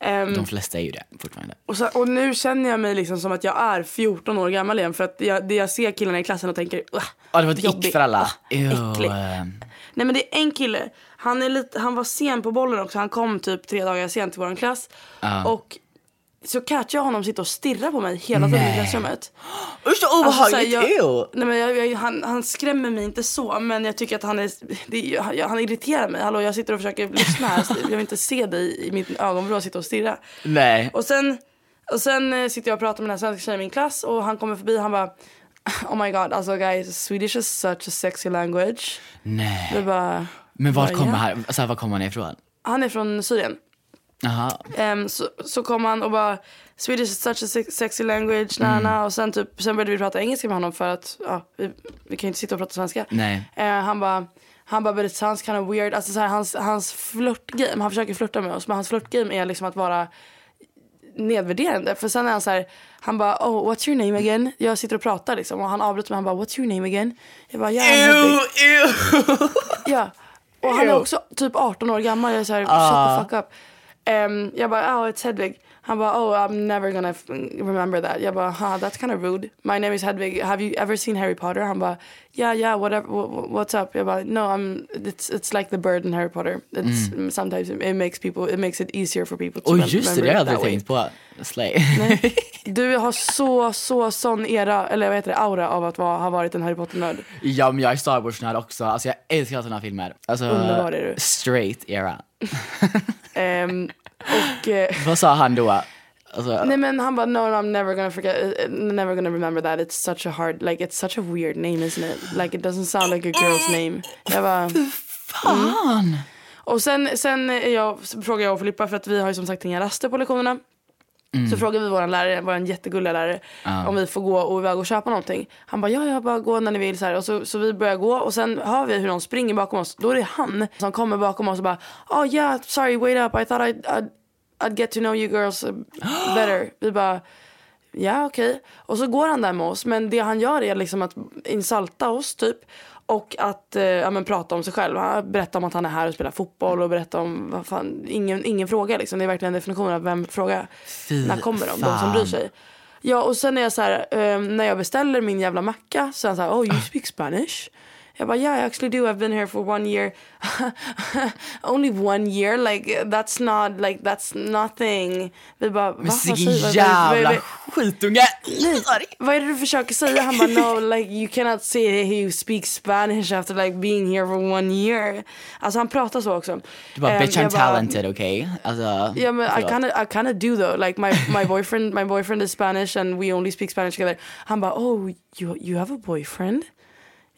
Ehm, De flesta är ju det fortfarande. och, så, och nu känner jag mig liksom som att jag är 14 år gammal igen för att jag, jag ser killarna i klassen och tänker "Ugh, Ja, det var ett ick för alla. Ah, Ew, äcklig. Nej men det är en kille, han, är lite, han var sen på bollen också. Han kom typ tre dagar sent till vår klass. Och så catchade jag honom sitta och stirra på mig hela tiden i klassrummet. Usch så Alltså, obehagligt! Ew! Nej, men jag, jag, han, han skrämmer mig inte så men jag tycker att han är, det, han irriterar mig. Hallå jag sitter och försöker lyssna här. Jag vill inte se dig i mitt ögonvrå sitta och stirra. Nej. Och sen, och sen eh, sitter jag och pratar med den här svenska tjejen i min klass och han kommer förbi han bara Oh my god, alltså guys, Swedish is such a sexy language. Nej. Det bara, Men vart Ja, kommer han, så här, var kommer han ifrån? han är från Syrien. Jaha. Ehm, så, så kom han och bara Swedish is such a sex- sexy language, na, na. och sen, typ, sen började vi prata engelska med honom för att ja, vi, vi kan ju inte sitta och prata svenska. Nej. Eh, han bara, han bara but it sounds kind of weird. Alltså så här, hans, hans flörtgame, han försöker flörta med oss men hans flörtgame är liksom att vara nedvärderande. För sen är han så här, han bara oh what's your name again? Jag sitter och pratar liksom och han avbryter mig han bara what's your name again? Jag bara yeah, I'm Hedvig." Ew, ew. Ja. Och han är också typ 18 år gammal. Jag är såhär, Ah. shut the fuck up. Ehm, jag bara, oh it's Hedvig. Han bara, oh I'm never gonna remember that. Jag bara, huh, that's kind of rude. My name is Hedvig. Have you ever seen Harry Potter? Han bara, yeah yeah whatever, wha- wha- what's up? Jag bara, no I'm, it's, it's like the bird in Harry Potter. It's, Sometimes it makes people, it makes it easier for people to Oj rem- just det, det remember har jag aldrig tänkt på. Slay. Du har så, så sån era, eller vad heter det, aura av att vara, ha varit en Harry Potter-nörd. ja men jag är Star Wars-nörd också, alltså jag älskar sådana filmer. Alltså, Underbar är du. Straight era. Ehm, och... eh, Vad sa han då? Alltså, Nej men han bara no, no I'm never gonna forget uh, never gonna remember that. It's such a hard like it's such a weird name isn't it? Like it doesn't sound like a girl's name. Jag bara fan! och sen, sen jag, så frågar jag och Filippa för att vi har ju som sagt inga raster på lektionerna så frågar vi vår lärare, vår jättegulliga lärare om vi får gå och iväg och köpa någonting. Han bara ja, ja bara gå när ni vill så här. Och så, så vi börjar gå och sen hör vi hur någon springer bakom oss. Då är det han som kommer bakom oss och bara oh yeah sorry wait up I thought I'd, I'd, I'd get to know you girls better. vi bara Ja okej. Och så går han där med oss. Men det han gör är liksom att insalta oss typ. Och att eh, ja, men prata om sig själv. Han berättar om att han är här och spelar fotboll och berättar om vad fan, ingen, ingen fråga liksom. Det är verkligen definitionen av vem frågar. Fy När kommer de? De som fan. bryr sig. Ja och sen är jag så här, eh, när jag beställer min jävla macka så är han så här, oh you speak Spanish? Jag bara yeah I actually do I've been here for one year. Only one year like that's not like that's nothing. Vi bara va? Men vilken säger- vad- vad- jävla skitunge! Vad är det du försöker säga? Han bara no like you cannot say you speak Spanish after like being here for one year. Alltså han pratar så också. Du bara bitch I'm bara, talented okej? Alltså, Ja men I kinda, I kinda do though. Like my, my boyfriend my boyfriend is Spanish and we only speak Spanish together. Han bara oh you, you have a boyfriend?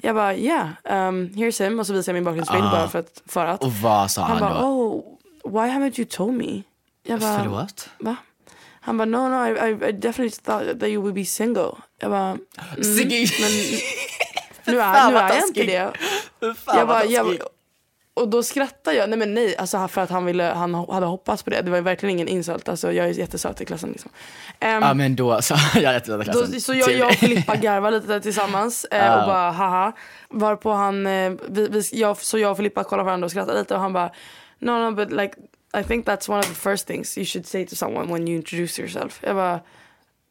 Jag bara yeah, um, here's him. Och så visar jag min bakgrundsbild bara för att, för att. Och vad sa Han han bara då? oh why haven't you told me? Jag bara, Förlåt? Va? Han bara no no I, I, definitely thought that you would be single. Jag bara mm, Sigge! nu är, nu är jag inte det. Jag bara, jag, taskig. Och då skrattar jag. Nej men nej, alltså för att han, ville, han hade hoppats på det. Det var ju verkligen ingen insult. Alltså jag är jättesöt i klassen liksom. Ehm, Ja men då så, jag är rätt i då, klassen. så jag, jag och Filippa garvar lite där tillsammans eh, och bara haha. Varpå han, eh, vi, vi, jag, så jag och Filippa kollar på varandra och skrattar lite och han bara no no but like I think that's one of the first things you should say to someone when you introduce yourself. Jag bara,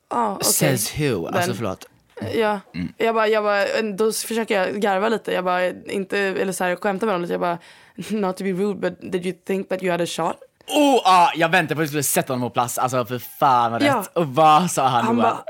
ah okej. Says who? Alltså förlåt. Ja, Mm. jag bara, jag bara, då försöker jag garva lite. Jag bara, inte, eller så här, skämta med honom lite. Jag bara, not to be rude but did you think that you had a shot? Oh, ah, jag väntade på att du skulle sätta honom på plats. Alltså för fan vad rätt. Ja. Och vad sa han, Han bara,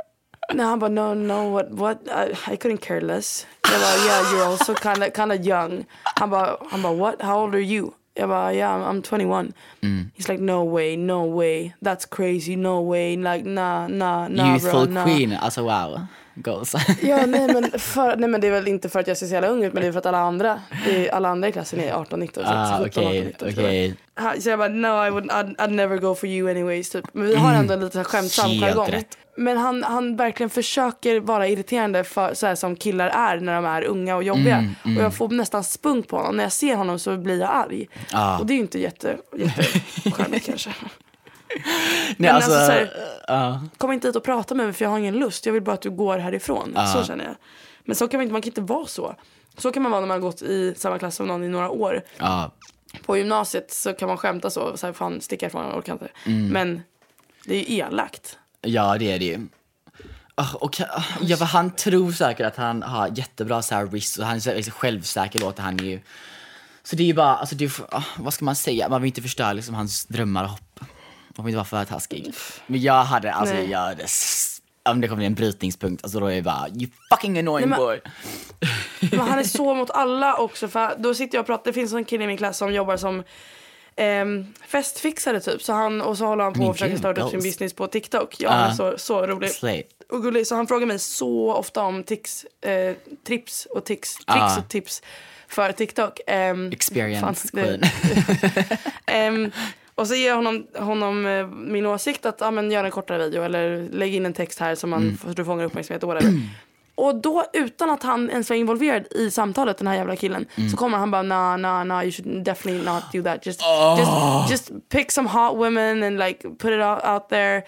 nej han bara, no no what, what, I, I couldn't care less. Jag bara, yeah you're also kind of kind of young. Han bara, han bara, what, how old are you? Jag bara, yeah I'm, I'm 21. Mm. He's like, no way, no way, that's crazy, no way, like nah, nah, nah Youthful bro, nah. queen, alltså wow. Goals. Ja, nej men, för, nej men det är väl inte för att jag ser så jävla ung ut men det är för att alla andra, är, alla andra i klassen är 18-19. så ah, 17, 18, okej, 19, okej. Så jag bara no I would I'd, I'd never go for you anyways typ. Men vi har ändå en lite skämtsam jargong. Men han, han verkligen försöker vara irriterande för, så här som killar är när de är unga och jobbiga. Mm, Och jag får nästan spunk på honom. När jag ser honom så blir jag arg. Ja. Och det är ju inte jätte, jättecharmigt kanske. Nej, alltså, alltså, så här- ja. Kom inte hit och prata med mig för jag har ingen lust. Jag vill bara att du går härifrån. Så känner jag. Men så kan man inte, man kan inte vara så. Så kan man vara när man har gått i samma klass som någon i några år. ja. På gymnasiet så kan man skämta så. så här, fan sticka ifrån, jag orkar inte. Mm. Men det är ju elakt. Ja, det är det ju. Ah, Och, ah, ja, för han tror säkert att han har jättebra så här risk och han är så liksom självsäker låter han ju. Så det är ju bara, alltså det är, ah, vad ska man säga, man vill inte förstöra liksom hans drömmar och hopp. Vill inte vara för taskig. Men jag hade, alltså Nej. jag hade, om det kommer bli en brytningspunkt, alltså då är jag bara you fucking annoying Nej, boy. Men han är så mot alla också. För då sitter jag och pratar. Det finns en kille i min klass som jobbar som ehm, festfixare typ. Så han, och så håller han på och försöker starta upp sin business på TikTok. Ja, Ah. han är så, så rolig. Slay. Och gullig. Så han frågar mig så ofta om tics, eh, trips och tics, tricks Ah. och tips för TikTok. Ehm, Experience fan, queen. Ehm, och så ger jag honom, honom eh, min åsikt att ja, men, gör en kortare video eller lägg in en text här som man, Mm. så du fångar uppmärksamhet och whatever. Och då utan att han ens var involverad i samtalet, den här jävla killen, Mm. så kommer han bara nah, nah, nah, you should definitely not do that. Just, Oh. just, just pick some hot women and like put it out, out there.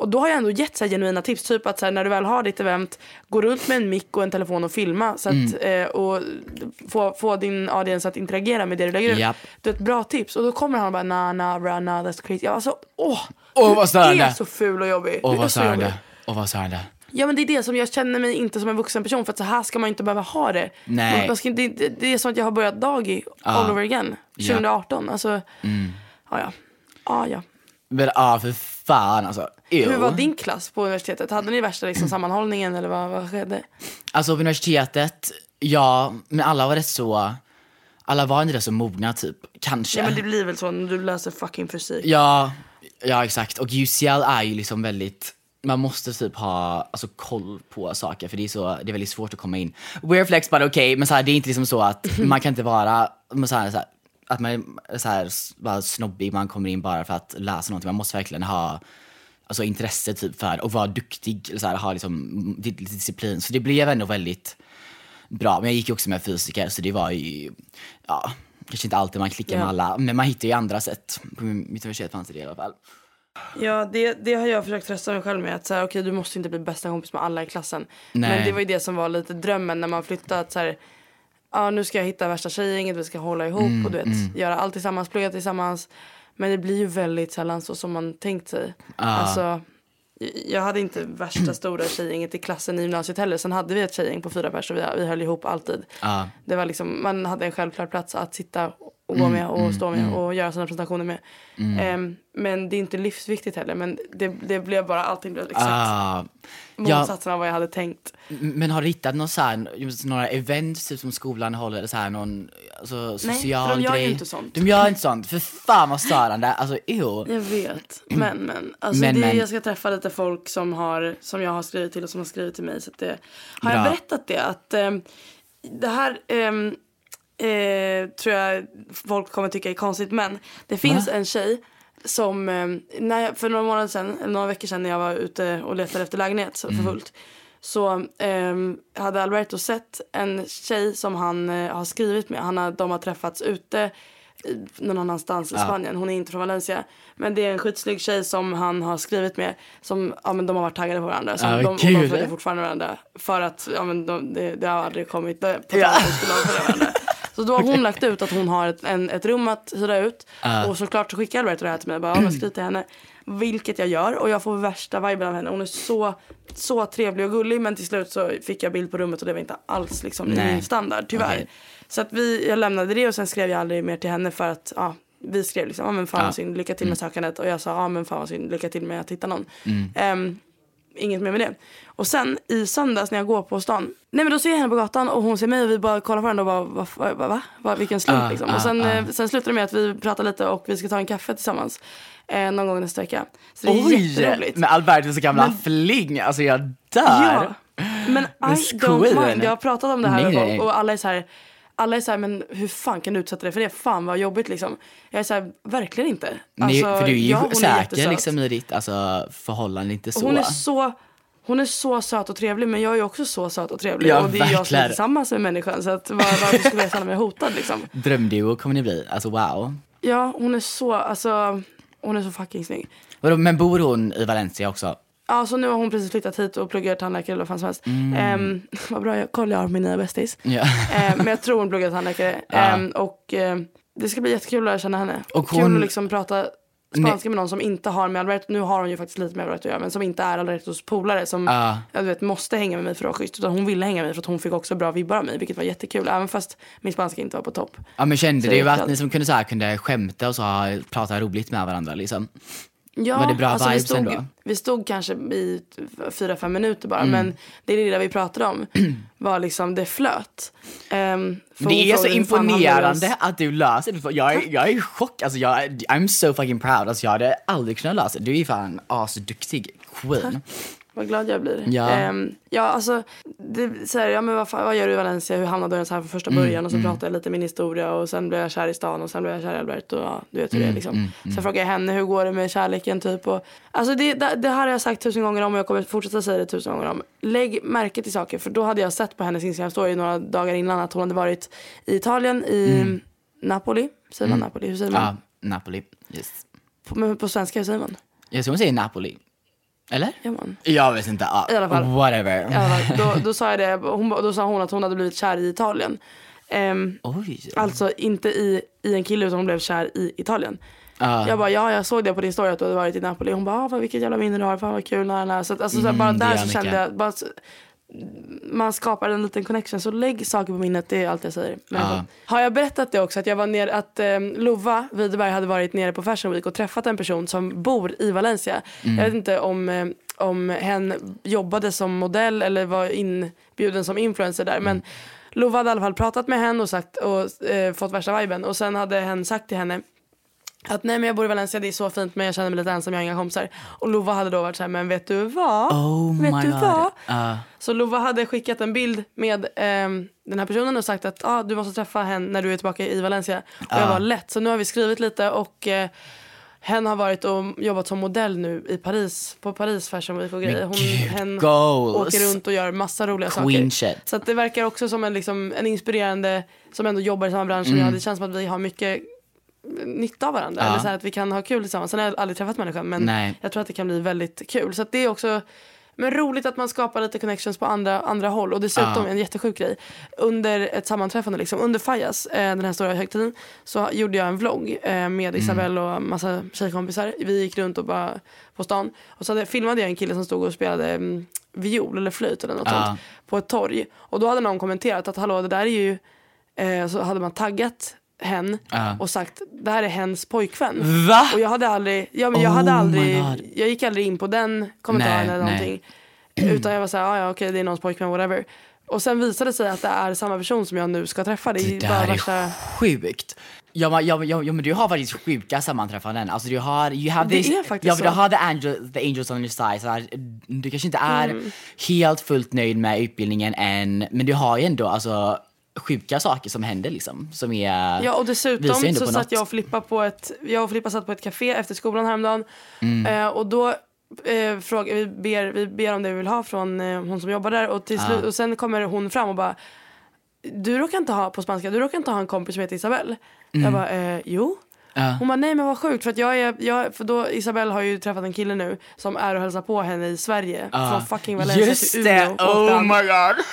Och då har jag ändå gett så här genuina tips, typ att så här, när du väl har ditt event, gå runt med en mick och en telefon och filma så att, Mm. eh, och få, få din audience att interagera med det du lägger ut. Japp. Det är ett bra tips. Och då kommer han och bara nah, nah, bra, nah, that's crazy. Jag alltså, åh! Åh, vad du är så ful och jobbig. Åh är vad störande. Åh vad störande. Ja men det är det som jag känner mig inte som en vuxen person för att så här ska man inte behöva ha det. Nej. Man, ska, det, det, är som att jag har börjat dagi all over again. 2018. Alltså, ja ja. Ja ja. Men ja, för fan alltså. Ew. Hur var din klass på universitetet? Hade ni värsta liksom, sammanhållningen eller vad, vad skedde? Alltså på universitetet, ja, men alla var rätt så, alla var inte rätt så mogna typ, kanske. Ja men det blir väl så när du läser fucking fysik. Ja, ja exakt. Och UCL är ju liksom väldigt, man måste typ ha alltså, koll på saker för det är, så, det är väldigt svårt att komma in. Weird flex but okej, men så här, det är inte liksom så att man kan inte vara, men så här, så här, att man är så här, bara snobbig, man kommer in bara för att läsa någonting. Man måste verkligen ha alltså, intresse typ för och vara duktig, så här, ha liksom disciplin. Så det blev ändå väldigt bra. Men jag gick ju också med fysiker så det var ju, ja, kanske inte alltid man klickar med Ja. alla, men man hittar ju andra sätt. På mitt universitet fanns det det i alla fall. Ja, det, det har jag försökt trösta mig själv med. Att så här, okej, du måste inte bli bästa kompis med alla i klassen. Nej. Men det var ju det som var lite drömmen när man flyttade. Att så här, ja, nu ska jag hitta värsta tjejgänget, vi ska hålla ihop Mm, och du vet, göra allt tillsammans, plugga tillsammans. Men det blir ju väldigt sällan så som man tänkt sig. Alltså, jag hade inte värsta stora tjejgänget i klassen i gymnasiet heller. Sen hade vi ett tjejgäng på fyra personer, vi, vi höll ihop alltid. Ja. Det var liksom, man hade en självklar plats att sitta och Mm, gå med och stå med och göra sina presentationer med. Ehm, men det är inte livsviktigt heller. Men det, det blev bara, allting blev exakt Ah, ja, motsatsen av vad jag hade tänkt. men har du hittat någon så här, några events typ, som skolan håller, eller så här, någon alltså, social för de gör ju grej? inte sånt. De gör inte sånt, för fan vad störande. Alltså ew. Jag vet. Men men. Alltså Men, det, men. Jag ska träffa lite folk som, har, som jag har skrivit till och som har skrivit till mig. Så att det, har jag Bra. berättat det? Att ehm, det här ehm, eh, tror jag folk kommer tycka är konstigt. Men det finns en tjej som, ehm, när jag, för några månader sedan, eller några veckor sedan när jag var ute och letade efter lägenhet så- för fullt. Så ehm, hade Alberto sett en tjej som han eh, har skrivit med. Han har, de har träffats ute i- någon annanstans i Spanien. Hon är inte från Valencia. Men det är en skitsnygg tjej som han har skrivit med. Som, ja men de har varit taggade på varandra. Så Ah, de, och de kul. följer fortfarande varandra. För att, ja men de, det, det har aldrig kommit på tal Ja. att de skulle varandra. Så då har hon lagt ut att hon har ett, en, ett rum att hyra ut. Och såklart så skickar Alberto det här till mig. Bara, ja, skriv till henne. Vilket jag gör och jag får värsta viben av henne. Hon är så, så trevlig och gullig men till slut så fick jag bild på rummet och det var inte alls liksom Nej. min standard tyvärr. Okej. Så att vi, jag lämnade det och sen skrev jag aldrig mer till henne för att ja, vi skrev liksom, ja men fan Ja. vad synd, lycka till med sökandet och jag sa, ja men fan vad synd, lycka till med att hitta någon. Mm. Ehm, inget mer med det. Och sen i söndags när jag går på stan, nej men då ser jag henne på gatan och hon ser mig och vi bara kollar på varandra och bara, va, va, va, vilken slump Ah, liksom. och sen, ah. eh, sen slutar det med att vi pratar lite och vi ska ta en kaffe tillsammans. Eh, någon gång nästa vecka. Så det är Oj! jätteroligt. Med Albertos gamla Men- fling, alltså jag dör. Ja, men I don't mind. Jag har pratat om det här Nej, nej. och alla är så här alla är så här, men hur fan kan du utsätta dig för det? Fan vad jobbigt liksom. Jag är så här, verkligen inte. Nej, Alltså, för du är ju ja, är säker liksom i ditt alltså, förhållande, inte så. Hon är så hon är så söt och trevlig men jag är också så söt och trevlig. Ja, och det är jag som är verkligen. tillsammans med människan. Så att var, varför skulle jag känna mig hotad liksom? Drömduo kommer ni bli, alltså wow. Ja, hon är så, alltså, hon är så fucking snygg. Men bor hon i Valencia också? Ja, så nu har hon precis flyttat hit och pluggar tandläkare eller vad fan som helst. Mm. Ehm, vad bra jag kollar jag har min nya bästis. Ja. Ehm, men jag tror hon pluggar tandläkare. Ehm, och ehm, det ska bli jättekul att lära känna henne. Och Kul hon- att liksom prata spanska med någon som inte har med Alberto, nu har hon ju faktiskt lite med Alberto att göra, men som inte är Albertos polare som Ja. jag vet, måste hänga med mig för att vara schysst. Utan hon ville hänga med mig för att hon fick också bra vibbar av mig, vilket var jättekul. Även fast min spanska inte var på topp. Ja men kände Så du att ni som kunde, så här, kunde skämta och så prata roligt med varandra liksom? Ja, Var det bra alltså vi vibes stod, ändå? vi stod kanske i fyra, fem minuter bara. Men det lilla vi pratade om var liksom, det flöt. Um, Det är så imponerande att du löser det. Jag är, jag är i chock. Alltså jag, I'm so fucking proud. Alltså jag hade aldrig kunnat lösa det. Du är fan asduktig queen. Vad glad jag blir. Ja. Ehm, ja, alltså, det, så här, ja, men vad, fan, vad gör du i Valencia? Hur hamnade du ens här från första Mm, början? och så pratade jag lite min historia och sen blev jag kär i stan och sen blev jag kär i Albert och ja, du vet hur Mm, det är liksom. Sen frågade jag henne hur går det med kärleken typ. Och, alltså det, det, det här har jag sagt tusen gånger om och jag kommer fortsätta säga det tusen gånger om. Lägg märke till saker för då hade jag sett på hennes Instagram story några dagar innan att hon hade varit i Italien, i Napoli. Säger man Napoli? Hur säger man? Mm. Ja, Napoli. Yes. På, men på svenska hur säger man? Jag tror hon säger Napoli. Eller? Man? Jag vet inte. Ja, I alla fall. Whatever. I alla fall, då, då sa jag det, hon, då sa hon att hon hade blivit kär i Italien. Ehm. Alltså inte i, i en kille utan hon blev kär i Italien. Ja. Jag bara, ja jag såg det på din story att du hade varit i Napoli. Hon bara, ah, vad, vilket jävla minne du har, fan vad kul. När, när. Så, att, alltså, så bara Mm, det där så kände jag, bara, man skapar en liten connection. Så lägg saker på minnet, det är allt jag säger. Men, Ja. Har jag berättat det också att jag var ner, att eh, Lova Widerberg hade varit nere på Fashion Week och träffat en person som bor i Valencia. Mm. Jag vet inte om, eh, om hen jobbade som modell eller var inbjuden som influencer där. Mm. Men Lova hade i alla fall pratat med henne och, sagt, och eh, fått värsta viben. Och sen hade hen sagt till henne att nej men jag bor i Valencia, det är så fint men jag känner mig lite ensam, jag har inga kompisar. Och Lova hade då varit så här, men vet du vad? Oh vet du god. vad? Ja. Så Lova hade skickat en bild med ehm, den här personen och sagt att ah, du måste träffa henne när du är tillbaka i Valencia. Och jag var lätt. Så nu har vi skrivit lite och eh, hen har varit och jobbat som modell nu i Paris, på Paris Fashion Week och grejer. Hon, gud, hen goals. åker runt och gör massa roliga Queen saker. shit. Så att det verkar också som en, liksom, en inspirerande, som ändå jobbar i samma bransch som jag. Det känns som att vi har mycket nytta av varandra. Mm. Ja. Eller så här, att vi kan ha kul tillsammans. Sen har jag aldrig träffat människan men Nej. jag tror att det kan bli väldigt kul. Så det är också men roligt att man skapar lite connections på andra, andra håll. Och dessutom Ja. en jättesjuk grej. Under ett sammanträffande, liksom, under Fajas, eh, den här stora högtiden, så gjorde jag en vlogg eh, Mm. med Isabelle och massa tjejkompisar. Vi gick runt och bara på stan. Och så hade, filmade jag en kille som stod och spelade mm, viol eller flöjt eller något Ja. sånt på ett torg. Och då hade någon kommenterat att hallå det där är ju, eh, så hade man taggat hen Ja. och sagt det här är hens pojkvän. Va? Och jag hade aldrig, ja, men jag Oh hade my aldrig, jag gick aldrig in på den kommentaren Nej, eller nej. någonting. Utan jag var såhär, "Ah, ja okej det är någons pojkvän, whatever. Och sen visade det sig att det är samma person som jag nu ska träffa. Det Det bara där är värsta... sjukt. Ja, ja, men- ja, ja, men du har faktiskt sjuka sammanträffanden. Alltså du har, you have Det this, är faktiskt ja, du har the, angel, the angels on your side. Så här, du kanske inte är Mm. helt fullt nöjd med utbildningen än, men du har ju ändå alltså sjuka saker som händer liksom. Som är, Ja och dessutom så satt jag och Filippa på ett, jag och Filippa satt på ett café efter skolan häromdagen. Mm. Eh, och då eh, frågar, vi, ber, vi ber om det vi vill ha från eh, hon som jobbar där och, till slut, och sen kommer hon fram och bara du råkar inte ha, på spanska, du råkar inte ha en kompis som heter Isabelle? Jag bara, eh, jo. Mm. Ja. Hon bara, nej men vad sjukt för att jag är, jag, för då Isabelle har ju träffat en kille nu som är och hälsar på henne i Sverige. Från fucking Valencia Just till det, Umeå. åkte oh han. my god.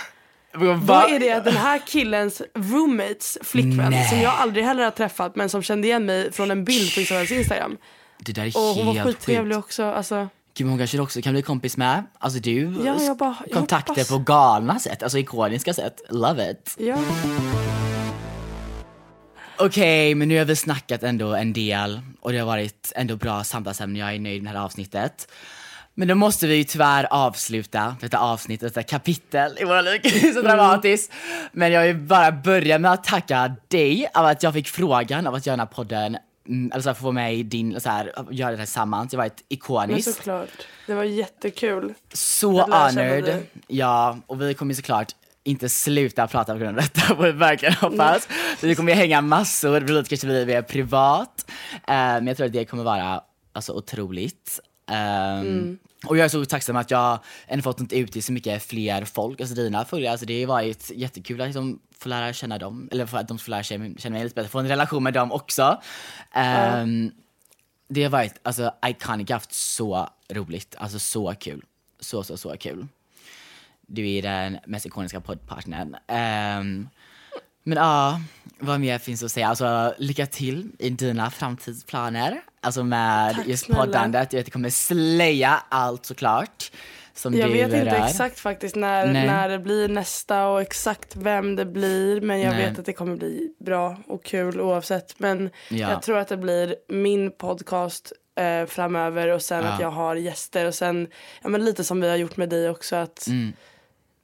Då Va? är det den här killens roommates flickvän Nej. som jag aldrig heller har träffat men som kände igen mig från en bild på Isabells Instagram. Det där är Och hon var helt skittrevlig också. Alltså, Gud, hon kanske också kan bli kompis med. Alltså du, Ja, jag bara- jag kontakter hoppas. på galna sätt, alltså ikoniska sätt. Love it. ja. Okej, men nu har vi snackat ändå en del och det har varit ändå bra samtalsämne. Jag är nöjd med det här avsnittet. Men då måste vi ju tyvärr avsluta detta avsnitt, detta kapitel i våra liv. Så dramatiskt. Men jag vill bara börja med att tacka dig av att jag fick frågan av att göra den här podden, mm, eller så här, få med i din, så här, göra det här tillsammans. Det varit Men ikoniskt. såklart. Det var jättekul. Så honored. Ja, och vi kommer såklart inte sluta prata på grund av detta, får vi verkligen hoppas. Vi kommer ju hänga massor, det kanske blir mer privat. Eh, men jag tror att det kommer vara alltså, otroligt. Ehm, och jag är så tacksam att jag ändå fått nått ut till så mycket fler folk, alltså dina följare. Alltså, det har varit jättekul att liksom, få lära känna dem, eller för att de får lära känna, känna mig lite bättre, få en relation med dem också. Ehm, det har varit alltså, iconic, jag har haft så roligt, alltså så kul. Så, så, så kul. Du är den mest ikoniska poddpartnern. Um, men ja, vad mer finns att säga? Alltså lycka till i dina framtidsplaner. Alltså med Tack just snälla. poddandet. Jag vet att du kommer slaya allt såklart. Som Jag vet inte rör. exakt faktiskt när, Nej. när det blir nästa och exakt vem det blir. Men jag Nej. vet att det kommer bli bra och kul oavsett. Men Ja. jag tror att det blir min podcast eh, framöver och sen Ja. att jag har gäster och sen ja, men lite som vi har gjort med dig också att Mm.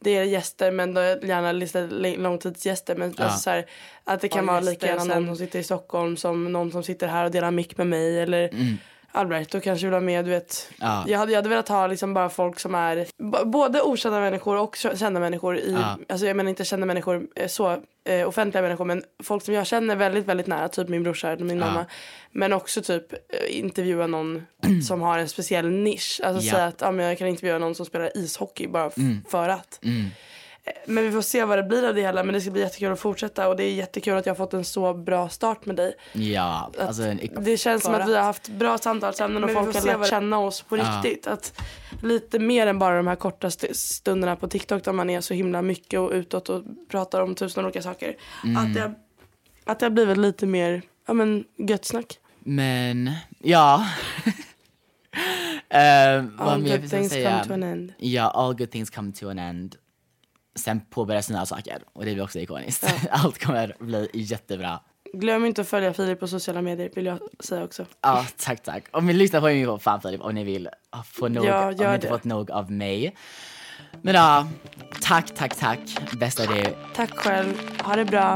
Det är gäster men då är gärna lite långtidsgäster men Ja. alltså så här, att det kan Ja, vara lika gärna någon som sitter i Stockholm som någon som sitter här och delar mick med mig eller Mm. Alberto kanske vill ha med, du vet. Ja. Jag, hade, jag hade velat ha liksom bara folk som är både okända människor och kända människor i, Ja. alltså jag menar inte kända människor eh, så eh, offentliga människor men folk som jag känner väldigt väldigt nära, typ min brorsa eller min Ja. mamma. Men också typ eh, intervjua någon som har en speciell nisch. Alltså säga att ja, men jag kan intervjua någon som spelar ishockey bara Mm. för att. Mm. Men vi får se vad det blir av det hela men det ska bli jättekul att fortsätta och det är jättekul att jag har fått en så bra start med dig. Ja, alltså en, det känns som att vi har haft bra samtalsämnen och Men folk får har lärt vad- känna oss på Ja. riktigt. Att lite mer än bara de här korta st- stunderna på TikTok där man är så himla mycket och utåt och pratar om tusen olika saker. Mm. Att, det, att det har blivit lite mer ja, men, gött snack. Men, ja. uh, vad All mer säga? come to an end. Ja, all good things come to an end. Sen påbörjas nya saker och det blir också ikoniskt. Allt kommer bli jättebra. Glöm inte att följa Filip på sociala medier vill jag säga också. Ja, tack tack. Om ni lyssnar på mig på fan Filip om ni vill få nog, Ja, om ni inte fått nog av mig. Men ja, tack, tack, tack. Bästa du. Tack själv. Ha det bra.